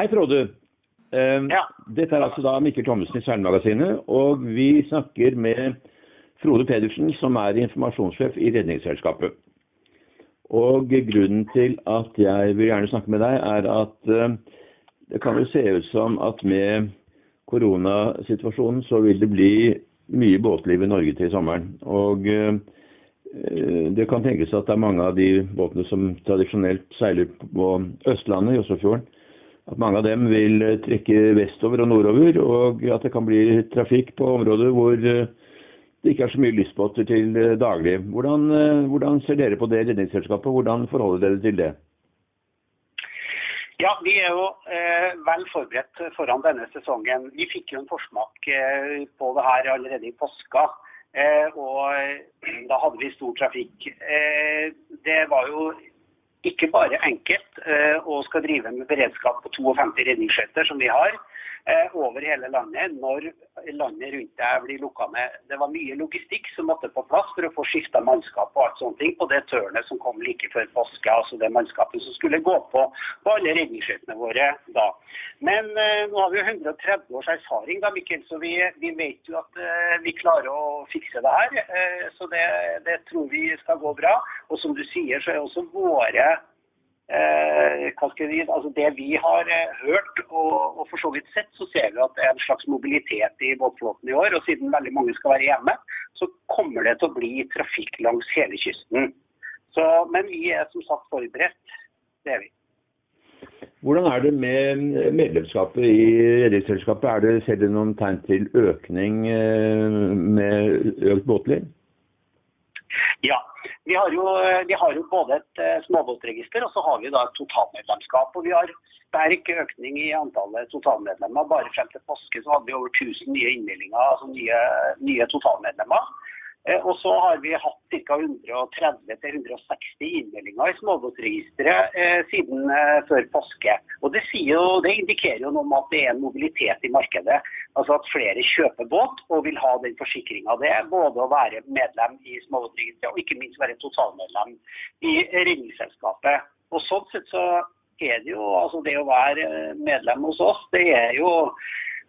Hei, Frode. Eh, Ja. Dette er altså da Mikkel Thommessen i Seilmagasinet, og vi snakker med Frode Pedersen, som er informasjonssjef i Redningsselskapet. Og grunnen til at jeg vil gjerne snakke med deg, er at eh, det kan jo se ut som at med koronasituasjonen så vil det bli mye båtliv i Norge til sommeren. Og eh, det kan tenkes at det er mange av de båtene som tradisjonelt seiler på Østlandet, i Oslofjorden, at mange av dem vil eh, trekke vestover og nordover, og at det kan bli trafikk på områder hvor eh, det ikke er så mye lystbåter til eh, daglig. Hvordan, hvordan ser dere på det, Redningsselskapet? Hvordan forholder dere til det? Ja, vi er jo eh, vel forberedt foran denne sesongen. Vi fikk jo en forsmak eh, på det her allerede i påska. Eh, og da hadde vi stor trafikk. Det var jo ikke bare enkelt og å skal drive med beredskap på 52 redningsskøyter, som vi har, eh, over hele landet når landet rundt deg blir lukka ned. Det var mye logistikk som måtte på plass for å få skifta mannskap og alt sånne ting på det tørnet som kom like før påske. Altså det mannskapet som skulle gå på på alle redningsskøytene våre da. Men eh, nå har vi jo 130 års erfaring, da, Mikkel, så vi, vi vet jo at eh, vi klarer å fikse det her. Eh, så det, det tror vi skal gå bra. Og som du sier, så er også våre Eh, altså det vi har eh, hørt og, og for så vidt sett, så ser vi at det er en slags mobilitet i båtflåten i år. Og siden veldig mange skal være hjemme, så kommer det til å bli trafikk langs hele kysten. Så, men vi er som sagt forberedt. Det er vi. Hvordan er det med medlemskapet i Redningsselskapet? Er det, ser dere noen tegn til økning eh, med økt båtliv? Ja. Vi har jo, vi har jo både et eh, småbåtregister og så har vi da et totalmedlemskap. og vi har sterk økning i antallet totalmedlemmer. Bare frem til påske så hadde vi over 1000 nye innmeldinger, altså nye, nye totalmedlemmer. Eh, Og så har vi hatt ca. 130-160 innmeldinger i småbåtregisteret eh, siden eh, før påske. Og det, jo, det indikerer jo noe om at det er en mobilitet i markedet. Altså at flere kjøper båt og vil ha den forsikringa det er. Både å være medlem i småbåtregisteret og ikke minst være totalmedlem i Redningsselskapet. Og sånn sett så er det jo altså det å være medlem hos oss, det er jo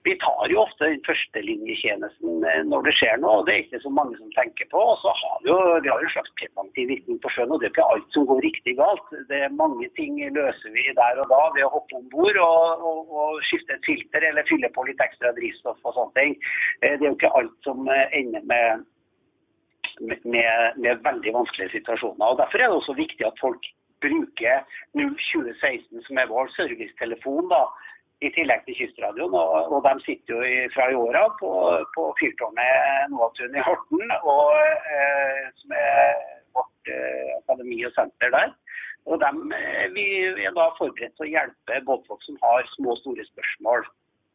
vi tar jo ofte den førstelinjetjenesten eh, når det skjer noe, og det er ikke så mange som tenker på. Og så har vi jo vi har en slags preventiv virkning på sjøen, og det er ikke alt som går riktig galt. Det er Mange ting løser vi der og da ved å hoppe om bord og, og, og skifte et filter eller fylle på litt ekstra drivstoff og sånne ting. Eh, Det er jo ikke alt som eh, ender med, med, med veldig vanskelige situasjoner. og Derfor er det også viktig at folk bruker 02016 som er vår servicetelefon. da, i tillegg til Kystradioen. Og, og de sitter jo i, fra i år av på, på fyrtårnet Noatun i Horten, og, eh, som er vårt eh, akademi og senter der. Og dem, eh, vi er da forberedt til å hjelpe båtfolk som har små og store spørsmål.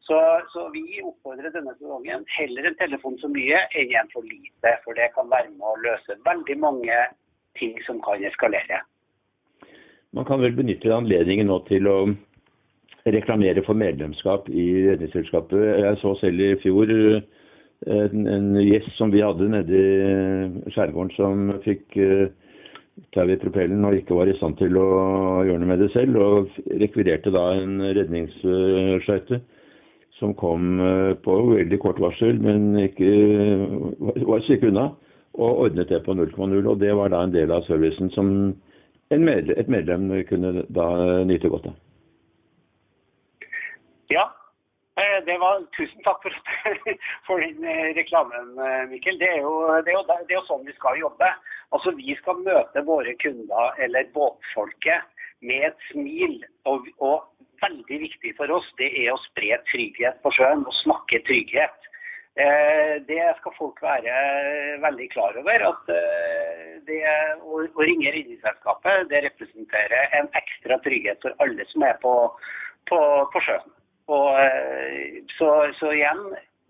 Så, så vi oppfordrer denne sesongen heller en telefon for mye enn en for lite. For det kan være med å løse veldig mange ting som kan eskalere. Man kan vel benytte anledningen nå til å reklamere for medlemskap i Redningsselskapet. Jeg så selv i fjor eh, en, en gjest som vi hadde nede i skjærgården som fikk eh, tau i propellen og ikke var i stand til å gjøre noe med det selv, og rekvirerte da en redningsskøyte som kom eh, på veldig kort varsel, men ikke var et unna, og ordnet det på 0,0. Og det var da en del av servicen som medlem, et medlem kunne da nyte godt av. Ja, eh, det var, tusen takk for, for din eh, reklamen, eh, Mikkel. Det er, jo, det, er jo, det er jo sånn vi skal jobbe. Altså, Vi skal møte våre kunder eller båtfolket med et smil. Og, og veldig viktig for oss det er å spre trygghet på sjøen og snakke trygghet. Det skal folk være veldig klar over. at det å ringe Redningsselskapet det representerer en ekstra trygghet for alle som er på, på, på sjøen. Og, eh, så, så igjen,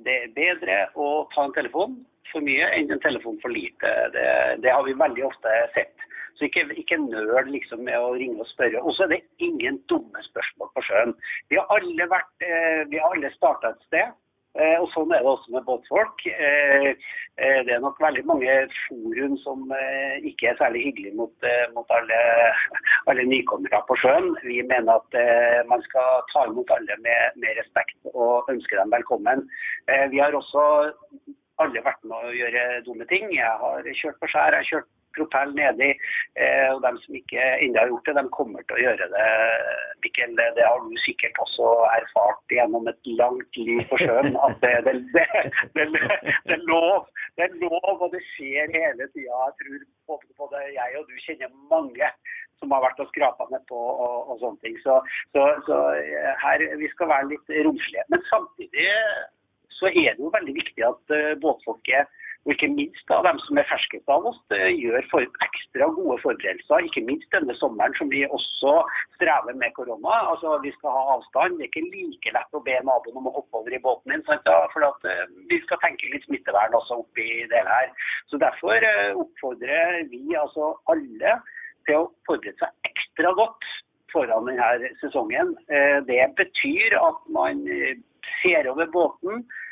det er bedre å ta en telefon for mye enn en telefon for lite. Det, det har vi veldig ofte sett. Så ikke, ikke nøl liksom med å ringe og spørre. Og så er det ingen dumme spørsmål på sjøen. Vi har alle, vært, eh, alle starta et sted. Eh, og Sånn er det også med båtfolk. Eh, eh, det er nok veldig mange forum som ikke er særlig hyggelige mot, mot alle, alle, nykommere på sjøen. Vi mener at man skal ta imot alle med, med respekt og ønske dem velkommen. Vi har også alle vært med å gjøre dumme ting. Jeg har kjørt på skjær, jeg har kjørt propell nedi. Eh, og de som ikke ennå har gjort det, de kommer til å gjøre det. Mikkel, det har du sikkert også erfart gjennom et langt liv på sjøen. At det, det, det, det, er lov. Det er lov, og det skjer hele tida. Jeg tror både jeg og du kjenner mange som har vært og skrapa nedpå og, og sånne ting. Så, så, så her, vi skal være litt romslige. Men samtidig så er det jo veldig viktig at uh, båtfolket og ikke minst da, dem som er ferskest av oss, gjør for ekstra gode forberedelser. Ikke minst denne sommeren, som vi også strever med korona. Altså, Vi skal ha avstand. Det er ikke like lett å be naboen om å hoppe over i båten din. Sant, da? For at, uh, vi skal tenke litt smittevern også oppi det her. Så Derfor uh, oppfordrer vi altså alle til å forberede seg ekstra godt foran denne sesongen. Uh, det betyr at man ser over båten Eh,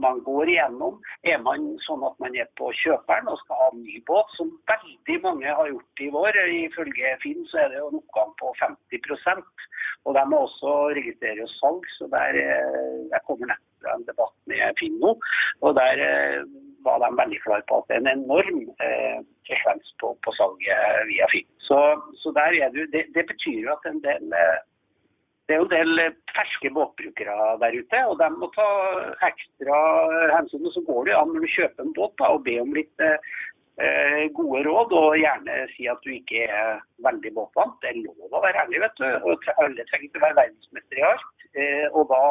man går igjennom. Er man sånn at man er på kjøperen og skal ha en ny båt, som veldig mange har gjort i vår, ifølge Finn så er det jo en oppgang på 50% Og de må også registrere salg, så der, eh, der kommer nettopp en debatt med Finn nå. Og der eh, var de veldig klare på at det er en enorm eh, frekvens på, på, salget via Finn. Så, så der er det, det, det betyr jo at en del eh, det er jo en del eh, ferske båtbrukere der ute, og de må ta ekstra hensyn. Og så går det an når du kjøper en båt da, og be om litt eh, gode råd, og gjerne si at du ikke er veldig båtvant. Det er lov å være ærlig, vet du. og Alle trenger ikke være verdensmester i alt. Eh, og da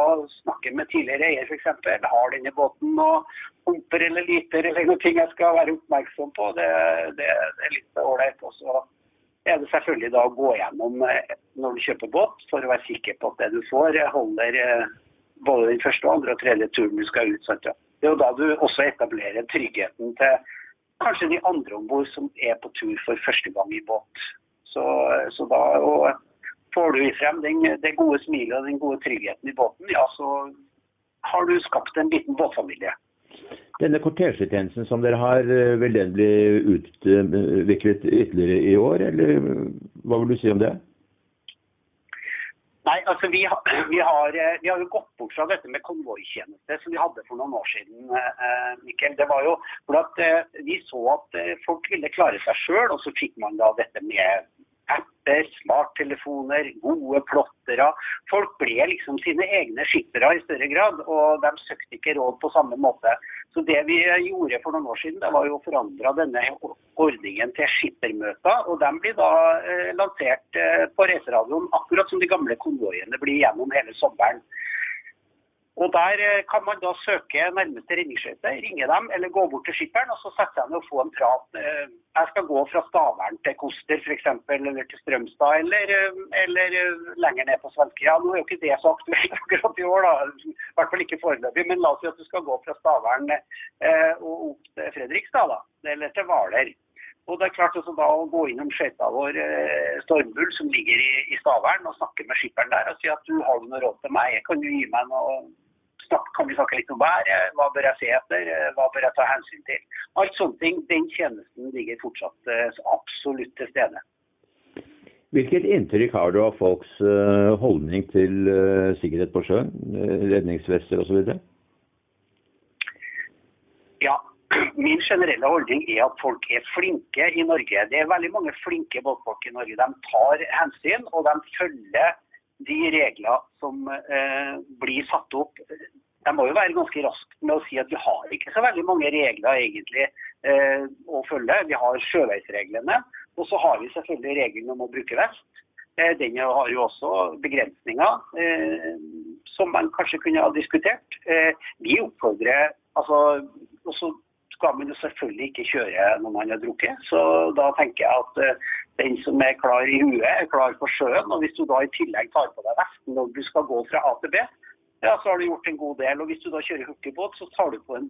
snakke med tidligere eier f.eks. Har denne båten noe humper eller liter eller noe jeg skal være oppmerksom på? Det, det, det er litt ålreit også er det selvfølgelig da å gå gjennom eh, når du kjøper båt, for å være sikker på at det du får, eh, holder eh, både den første, andre og tredje turen du skal ut. Det er jo da du også etablerer tryggheten til kanskje de andre om bord som er på tur for første gang i båt. Så, så da får du frem den, det gode smilet og den gode tryggheten i båten, ja, så har du skapt en liten båtfamilie. Denne kortesjetjenesten som dere har, eh, vil den bli utviklet ytterligere i år, eller hva vil du si om det? Nei, altså vi har, vi, har, eh, vi har, jo gått bort fra dette med konvoitjeneste som vi hadde for noen år siden. Eh, Mikkel. Det var jo for at Vi så at folk ville klare seg sjøl, og så fikk man da dette med apper, smarttelefoner, gode plottere. Folk ble liksom sine egne skippere i større grad, og de søkte ikke råd på samme måte. Så Det vi gjorde for noen år siden, det var jo å forandre denne ordningen til skippermøter. og De blir da eh, lansert eh, på reiseradioen, akkurat som de gamle konvoiene blir gjennom hele sommeren. Og Der eh, kan man da søke nærmeste redningsskøyte, ringe dem eller gå bort til skipperen og så sette seg ned og få en prat. Eh, jeg skal gå fra Stavern til Koster f.eks., eller til Strømstad eller, eh, eller lenger ned på Svenskøya. Nå er jo ikke det så aktuelt akkurat i år, da. i hvert fall ikke foreløpig. Men la oss si at du skal gå fra Stavern og opp til Fredrikstad, da, eller til Hvaler. Og det er klart også da Å gå innom skøyta vår Stormbull som ligger i, Stavern og snakke med skipperen der og si at du har noe råd til meg, kan du gi meg noe kan vi snakke litt om været? Hva bør jeg se etter? Hva bør jeg ta hensyn til? Alt sånne ting. Den tjenesten ligger fortsatt eh, absolutt til stede. Hvilket inntrykk har du av folks eh, holdning til eh, sikkerhet på sjøen? Redningsvester osv.? Ja, Min generelle holdning er at folk er flinke i Norge. Det er veldig mange flinke båtfolk i Norge. De tar hensyn, og de følger de regler som eh, blir satt opp de må jo være ganske raske med å si at vi har ikke så veldig mange regler egentlig eh, å følge. Vi har sjøveisreglene, og så har vi selvfølgelig regelen om å bruke vest. Eh, den har jo også begrensninger eh, som man kanskje kunne ha diskutert. Eh, vi oppfordrer altså, Og så skal man jo selvfølgelig ikke kjøre når man har drukket. Så da tenker jeg at eh, den som er klar i huet, er klar på sjøen. Og hvis du da i tillegg tar på deg vesten når du skal gå fra A til B, ja, så har du gjort en god del. Og hvis du da kjører hurtigbåt, så tar du på en,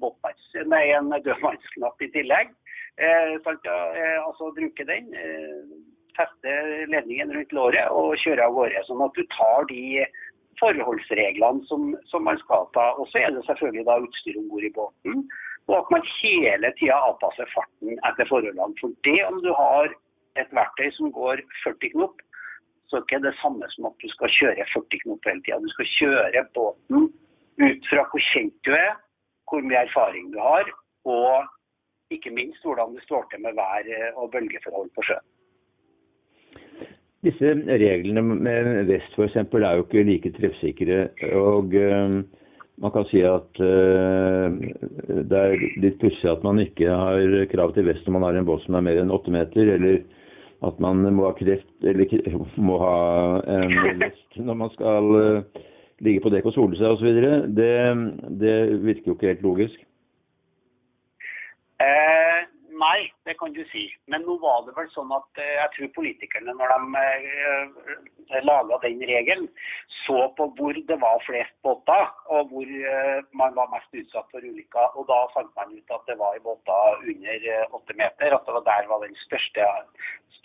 nei, en dødmannsknapp i tillegg. Eh, sant, ja, eh, altså bruke den. Eh, feste ledningen rundt låret og kjøre av gårde. Sånn at du tar de forholdsreglene som, som, man skal ta. Og så er det selvfølgelig da utstyr om bord i båten. Og at man hele tida avpasser farten etter forholdene. For det om du har et verktøy som går 40 knop, så er det ikke det samme som at du skal kjøre 40 knop hele tida. Du skal kjøre båten ut fra hvor kjent du er, hvor mye erfaring du har, og ikke minst hvordan det står til med vær- og bølgeforhold på sjøen. Disse reglene med vest f.eks. er jo ikke like treffsikre. og uh, Man kan si at uh, det er litt pussig at man ikke har krav til vest når man har en båt som er mer enn åtte meter, eller at man må ha kreft, eller må ha en vest når man skal uh, ligge på dekk og sole seg osv. Det, det virker jo ikke helt logisk. Eh, Nei, det kan du si. Men nå var det vel sånn at eh, jeg tror politikerne, når de eh, laga den regelen, så på hvor det var flest båter, og hvor eh, man var mest utsatt for ulykker. Og da fant man ut at det var i båter under åtte meter, at det var der var den største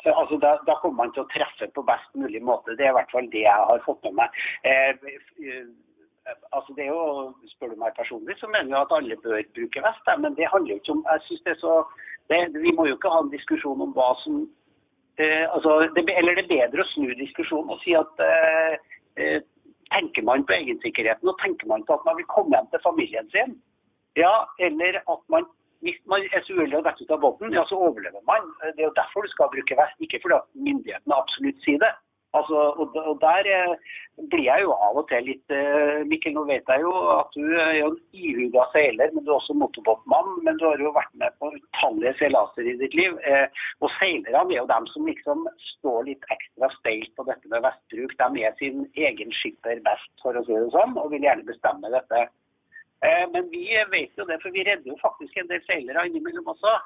Altså, da, da kommer man til å treffe på best mulig måte. Det er i hvert fall det jeg har fått med meg. Eh, altså det er jo, Spør du meg personlig, så mener jeg at alle bør bruke vest. Men det handler jo ikke om jeg synes det er så det, Vi må jo ikke ha en diskusjon om hva som eh, altså, det, Eller det er bedre å snu diskusjonen og si at eh, eh, tenker man på egensikkerheten og tenker man på at man vil komme hjem til familien sin, ja, eller at man hvis man er så uheldig å dette ut av båten, ja, så overlever man. Det er jo derfor du skal bruke vest, ikke fordi myndighetene absolutt sier det. Altså, og, og, der eh, blir jeg jo av og til litt eh, Mikkel, nå vet jeg jo at du er jo en ihuga seiler, men du er også motorbåtmann. Men du har jo vært med på utallige seilaser i ditt liv. Eh, og seilerne er jo dem som liksom står litt ekstra steilt på dette med vestbruk. De er sin egen skipper best, for å si det sånn, og vil gjerne bestemme dette. Eh, men vi vet jo det, for vi redder jo faktisk en del seilere innimellom også.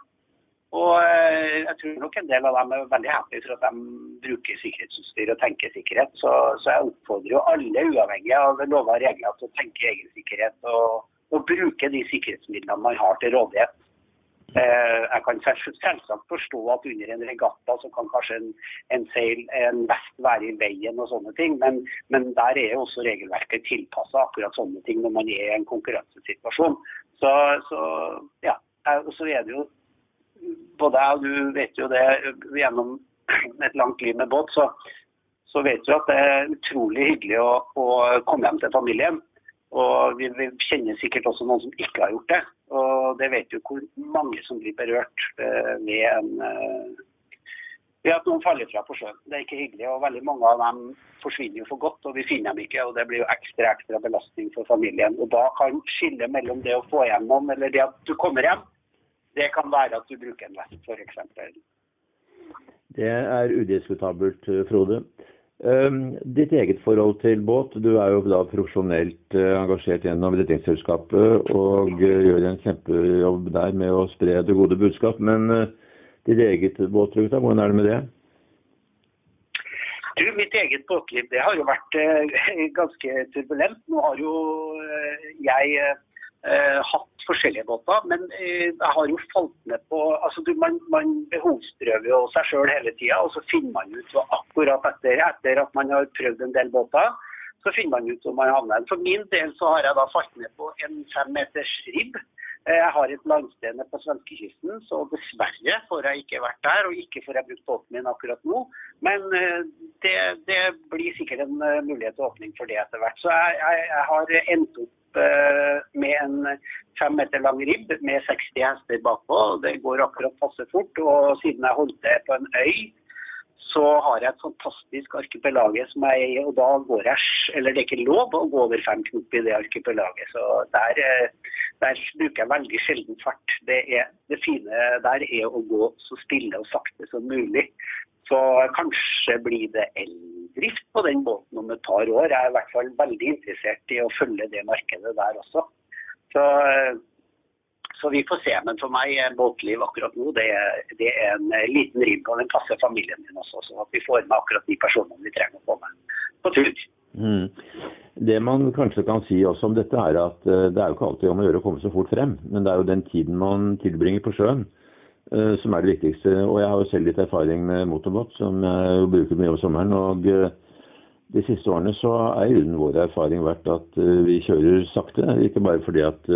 Og eh, jeg tror nok en del av dem er veldig happy for at de bruker sikkerhetsutstyr og tenker sikkerhet. Så, så jeg oppfordrer jo alle, uavhengig av lover og regler, til å tenke egen sikkerhet og, og, bruke de sikkerhetsmidlene man har til rådighet. Eh, jeg kan selvsagt forstå at under en regatta så kan kanskje en, en seil, en vest være i veien og sånne ting, men, men der er jo også regelverket tilpassa akkurat sånne ting når man er i en konkurransesituasjon. Så, så ja, og så er det jo både jeg og du vet jo det gjennom et langt liv med båt, så, så vet du at det er utrolig hyggelig å, å komme hjem til familien. Og vi, vi, kjenner sikkert også noen som ikke har gjort det. Og det vet jo hvor mange som blir berørt eh, ved, en, eh, ved at noen faller fra på sjøen. Det er ikke hyggelig. Og veldig mange av dem forsvinner jo for godt, og vi finner dem ikke. Og det blir jo ekstra ekstra belastning for familien. Og da kan skillet mellom det å få noen, eller det at du kommer hjem, det kan være at du bruker en vest, f.eks. Det er udiskutabelt, eh, Frode. Um, ditt eget forhold til båt. Du er jo da profesjonelt uh, engasjert gjennom Redningsselskapet og uh, gjør en kjempejobb der med å spre det gode budskap. Men ditt eget båtliv, da, hvordan er det med det? Du, Mitt eget båtliv det har jo vært ganske turbulent. Nå har jo jeg hatt forskjellige båter. Men eh, jeg har jo falt ned på altså Man, man behovsprøver jo seg sjøl hele tida, og så finner man ut akkurat etter, etter at man har prøvd en del båter, så finner man ut om man havner For min del så har jeg da falt ned på en fem meters ribb. Eh, jeg har et landsted på svenskekysten, så dessverre får jeg ikke vært der. Og ikke får jeg brukt båten min akkurat nå. Men eh, det, det blir sikkert en mulighet til åpning for det etter hvert. Så jeg, jeg, jeg har endt opp med en fem meter lang ribb med 60 hester bakpå. Det går akkurat passe fort. Og siden jeg holdt det på en øy, så har jeg et fantastisk arkipelage som jeg er i. Og da går jeg Eller det er ikke lov å gå over fem knop i det arkipelaget. Så der, eh, der bruker jeg veldig sjelden fart. Det, er, det fine der er å gå så stille og sakte som mulig. Så kanskje blir det eldrift på den båten om et par år. Jeg er i hvert fall veldig interessert i å følge det markedet der også. Så, så vi får se. Men for meg båtliv akkurat nå det er, det er en liten ribb, og den passer familien min også. Så at vi får med akkurat de personene vi trenger å få med på tur. Mm. Det man kanskje kan si også om dette, er at eh, det er jo ikke alltid om å gjøre å komme så fort frem. Men det er jo den tiden man tilbringer på sjøen Eh, som er det viktigste. Og jeg har jo selv litt erfaring med motorbåt, som jeg bruker mye over sommeren. og eh, de siste årene så er uten vår erfaring vært at vi kjører sakte. Ikke bare fordi at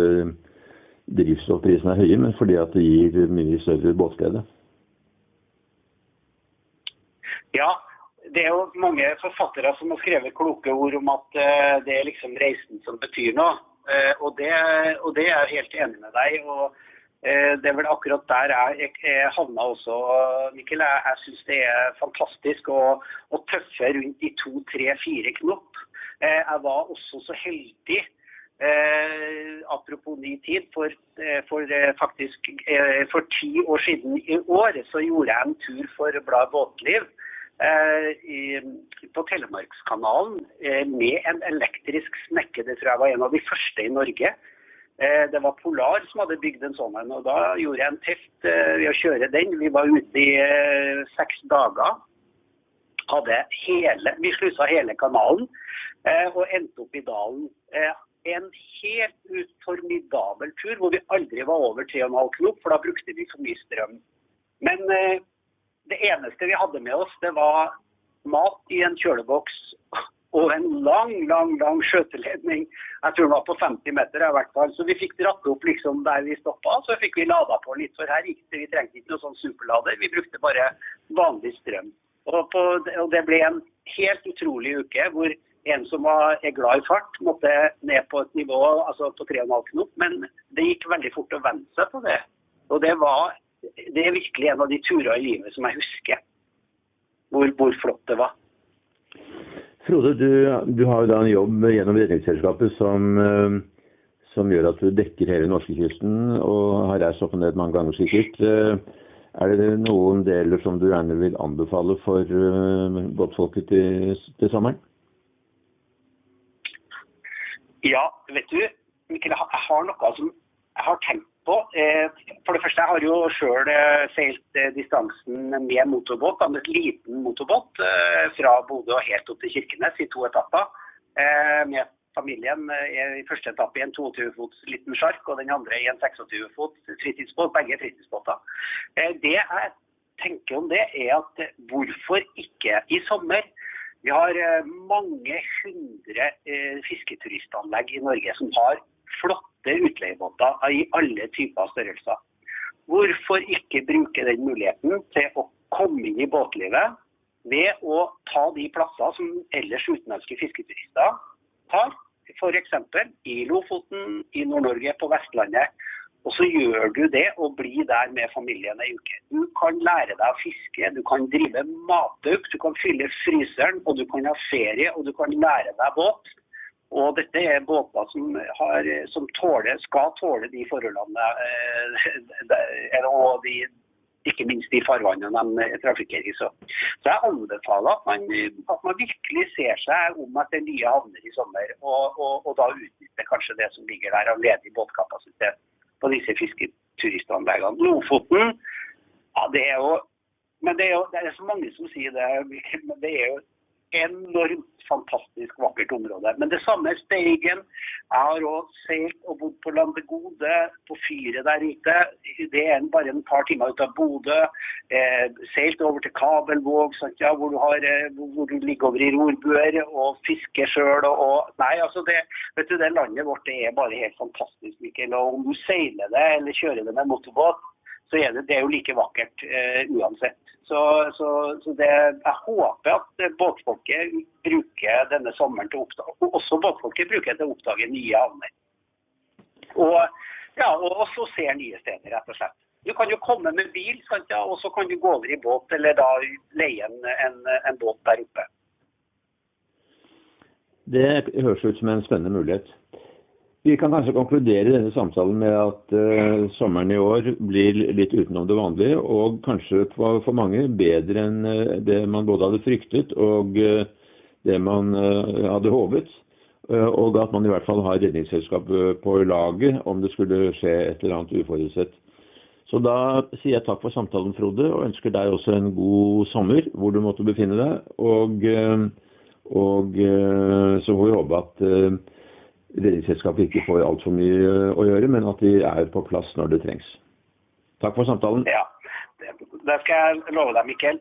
drivstoffprisene er høye, men fordi at det gir mye større båtglede. Ja, det er jo mange forfattere som har skrevet kloke ord om at det er liksom reisen som betyr noe. Og det, og det er jeg helt enig med deg. og det er vel akkurat der jeg, jeg havna også, Mikkel. Jeg, jeg syns det er fantastisk å, å tøffe rundt i to, tre, fire knop. Jeg var også så heldig Eh, apropos ny tid, for, for, faktisk eh, for ti år siden i år så gjorde jeg en tur for bladet Båtliv eh, i, på Telemarkskanalen med en elektrisk snekke. Det tror jeg var en av de første i Norge. Det var Polar som hadde bygd en sånn en. og Da gjorde jeg en test ved å kjøre den. Vi var ute i seks dager. Hele, vi slusa hele kanalen og endte opp i dalen. En helt formidabel tur hvor vi aldri var over 3,5 knop, for da brukte vi for mye strøm. Men det eneste vi hadde med oss, det var mat i en kjøleboks og en lang, lang lang skjøteledning. Jeg tror den var på 50 meter i hvert fall. Så vi fikk dratt opp liksom der vi stoppa. Så fikk vi lada på litt, for her gikk det. Vi trengte ikke noen sånn superlader. Vi brukte bare vanlig strøm. Og, på, og det ble en helt utrolig uke hvor en som var, er glad i fart, måtte ned på et nivå altså på 3,5 knop. Men det gikk veldig fort å venne seg på det. Og det var det er virkelig en av de turer i livet som jeg husker. Hvor, hvor flott det var. Frode, du, du, har jo da en jobb gjennom Redningsselskapet som, eh, som, gjør at du dekker hele norskekysten og har reist opp og ned mange ganger sikkert. Eh, er det noen deler som du gjerne vil anbefale for eh, båtfolket til, til sommeren? Ja, vet du, Mikkel, jeg har noe som jeg har tenkt på. Eh, for det første, jeg har jo sjøl eh, seilt eh, distansen med motorbåt, et liten motorbåt fra Bodø og helt opp til Kirkenes i to etapper. Med familien i første etappe i en 22 fots liten sjark, og den andre i en 26 fots fritidsbåt. Begge fritidsbåter. Det jeg tenker om det, er at hvorfor ikke i sommer? Vi har mange hundre fisketuristanlegg i Norge som har flott flotte utleiebåter i alle typer størrelser. Hvorfor ikke bruke den muligheten til å komme inn i båtlivet ved å ta de plasser som ellers utenlandske fisketurister tar, f.eks. i Lofoten, i Nord-Norge, på Vestlandet. Og så gjør du det og blir der med familien ei uke. Du kan lære deg å fiske, du kan drive matauk, du kan fylle fryseren, og du kan ha ferie og du kan lære deg båt. Og dette er båter som, har, som tåler, skal tåle de forholdene eh, og de, ikke minst de farvannene de trafikkerer i. Så jeg anbefaler at man, at man, virkelig ser seg om etter nye havner i sommer, og, og, og da utnytter kanskje det som ligger der av ledig båtkapasitet på disse fisketuristanleggene. Lofoten, ja det er jo men det er jo det er så mange som sier det. Men det er jo enormt fantastisk vakkert område. Men det samme er Steigen. Jeg har òg seilt og bodd på Landegode, på fyret der ute. Det er bare en par timer ut av Bodø. Eh, seilt over til Kabelvåg, ja, hvor, du har, eh, hvor, du ligger over i rorbuer og fisker sjøl. Nei, altså det, det landet vårt det er bare helt fantastisk, Mikkel. Og om du seiler det eller kjører det med motorbåt, så er det, det er jo like vakkert eh, uansett. Så, så, så det, jeg håper at båtfolket bruker denne sommeren til å oppdage også båtfolket bruker til å oppdage nye havner. Og, ja, og så ser nye steder, rett og slett. Du kan jo komme med bil, og så kan du gå over i båt, eller da leie en, en, en båt der oppe. Det høres ut som en spennende mulighet. Vi kan kanskje konkludere denne samtalen med at uh, sommeren i år blir litt utenom det vanlige, og kanskje for, for mange bedre enn uh, det man både hadde fryktet og uh, det man hadde håpet. og at man i hvert fall har Redningsselskapet på laget om det skulle skje et eller annet uforutsett. Så da sier jeg takk for samtalen, Frode, og ønsker deg også en god sommer hvor du måtte befinne deg. Og, og så får vi håpe at Redningsselskapet ikke får altfor mye å gjøre, men at de er på plass når det trengs. Takk for samtalen. Ja, det skal jeg love deg, Mikkel.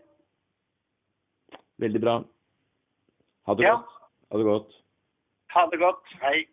Veldig bra. Ha det Ja. godt. Ha det godt. Ha det godt. Hei.